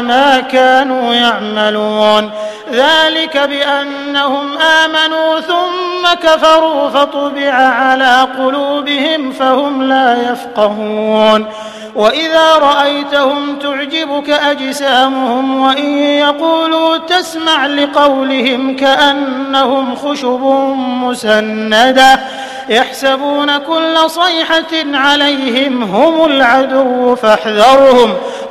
ما كانوا يعملون. ذلك بأنهم آمنوا ثم كفروا فطبع على قلوبهم فهم لا يفقهون. وإذا رأيتهم تعجبك أجسامهم وإن يقولوا تسمع لقولهم كأنهم خشب مسندة يحسبون كل صيحة عليهم هم العدو فاحذرهم.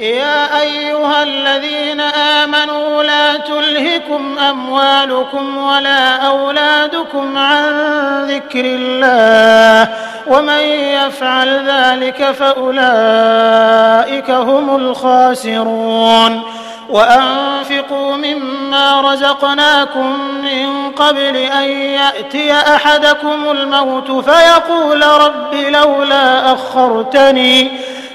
يا أيها الذين آمنوا لا تلهكم أموالكم ولا أولادكم عن ذكر الله ومن يفعل ذلك فأولئك هم الخاسرون. وأنفقوا مما رزقناكم من قبل أن يأتي أحدكم الموت فيقول رب لولا أخرتني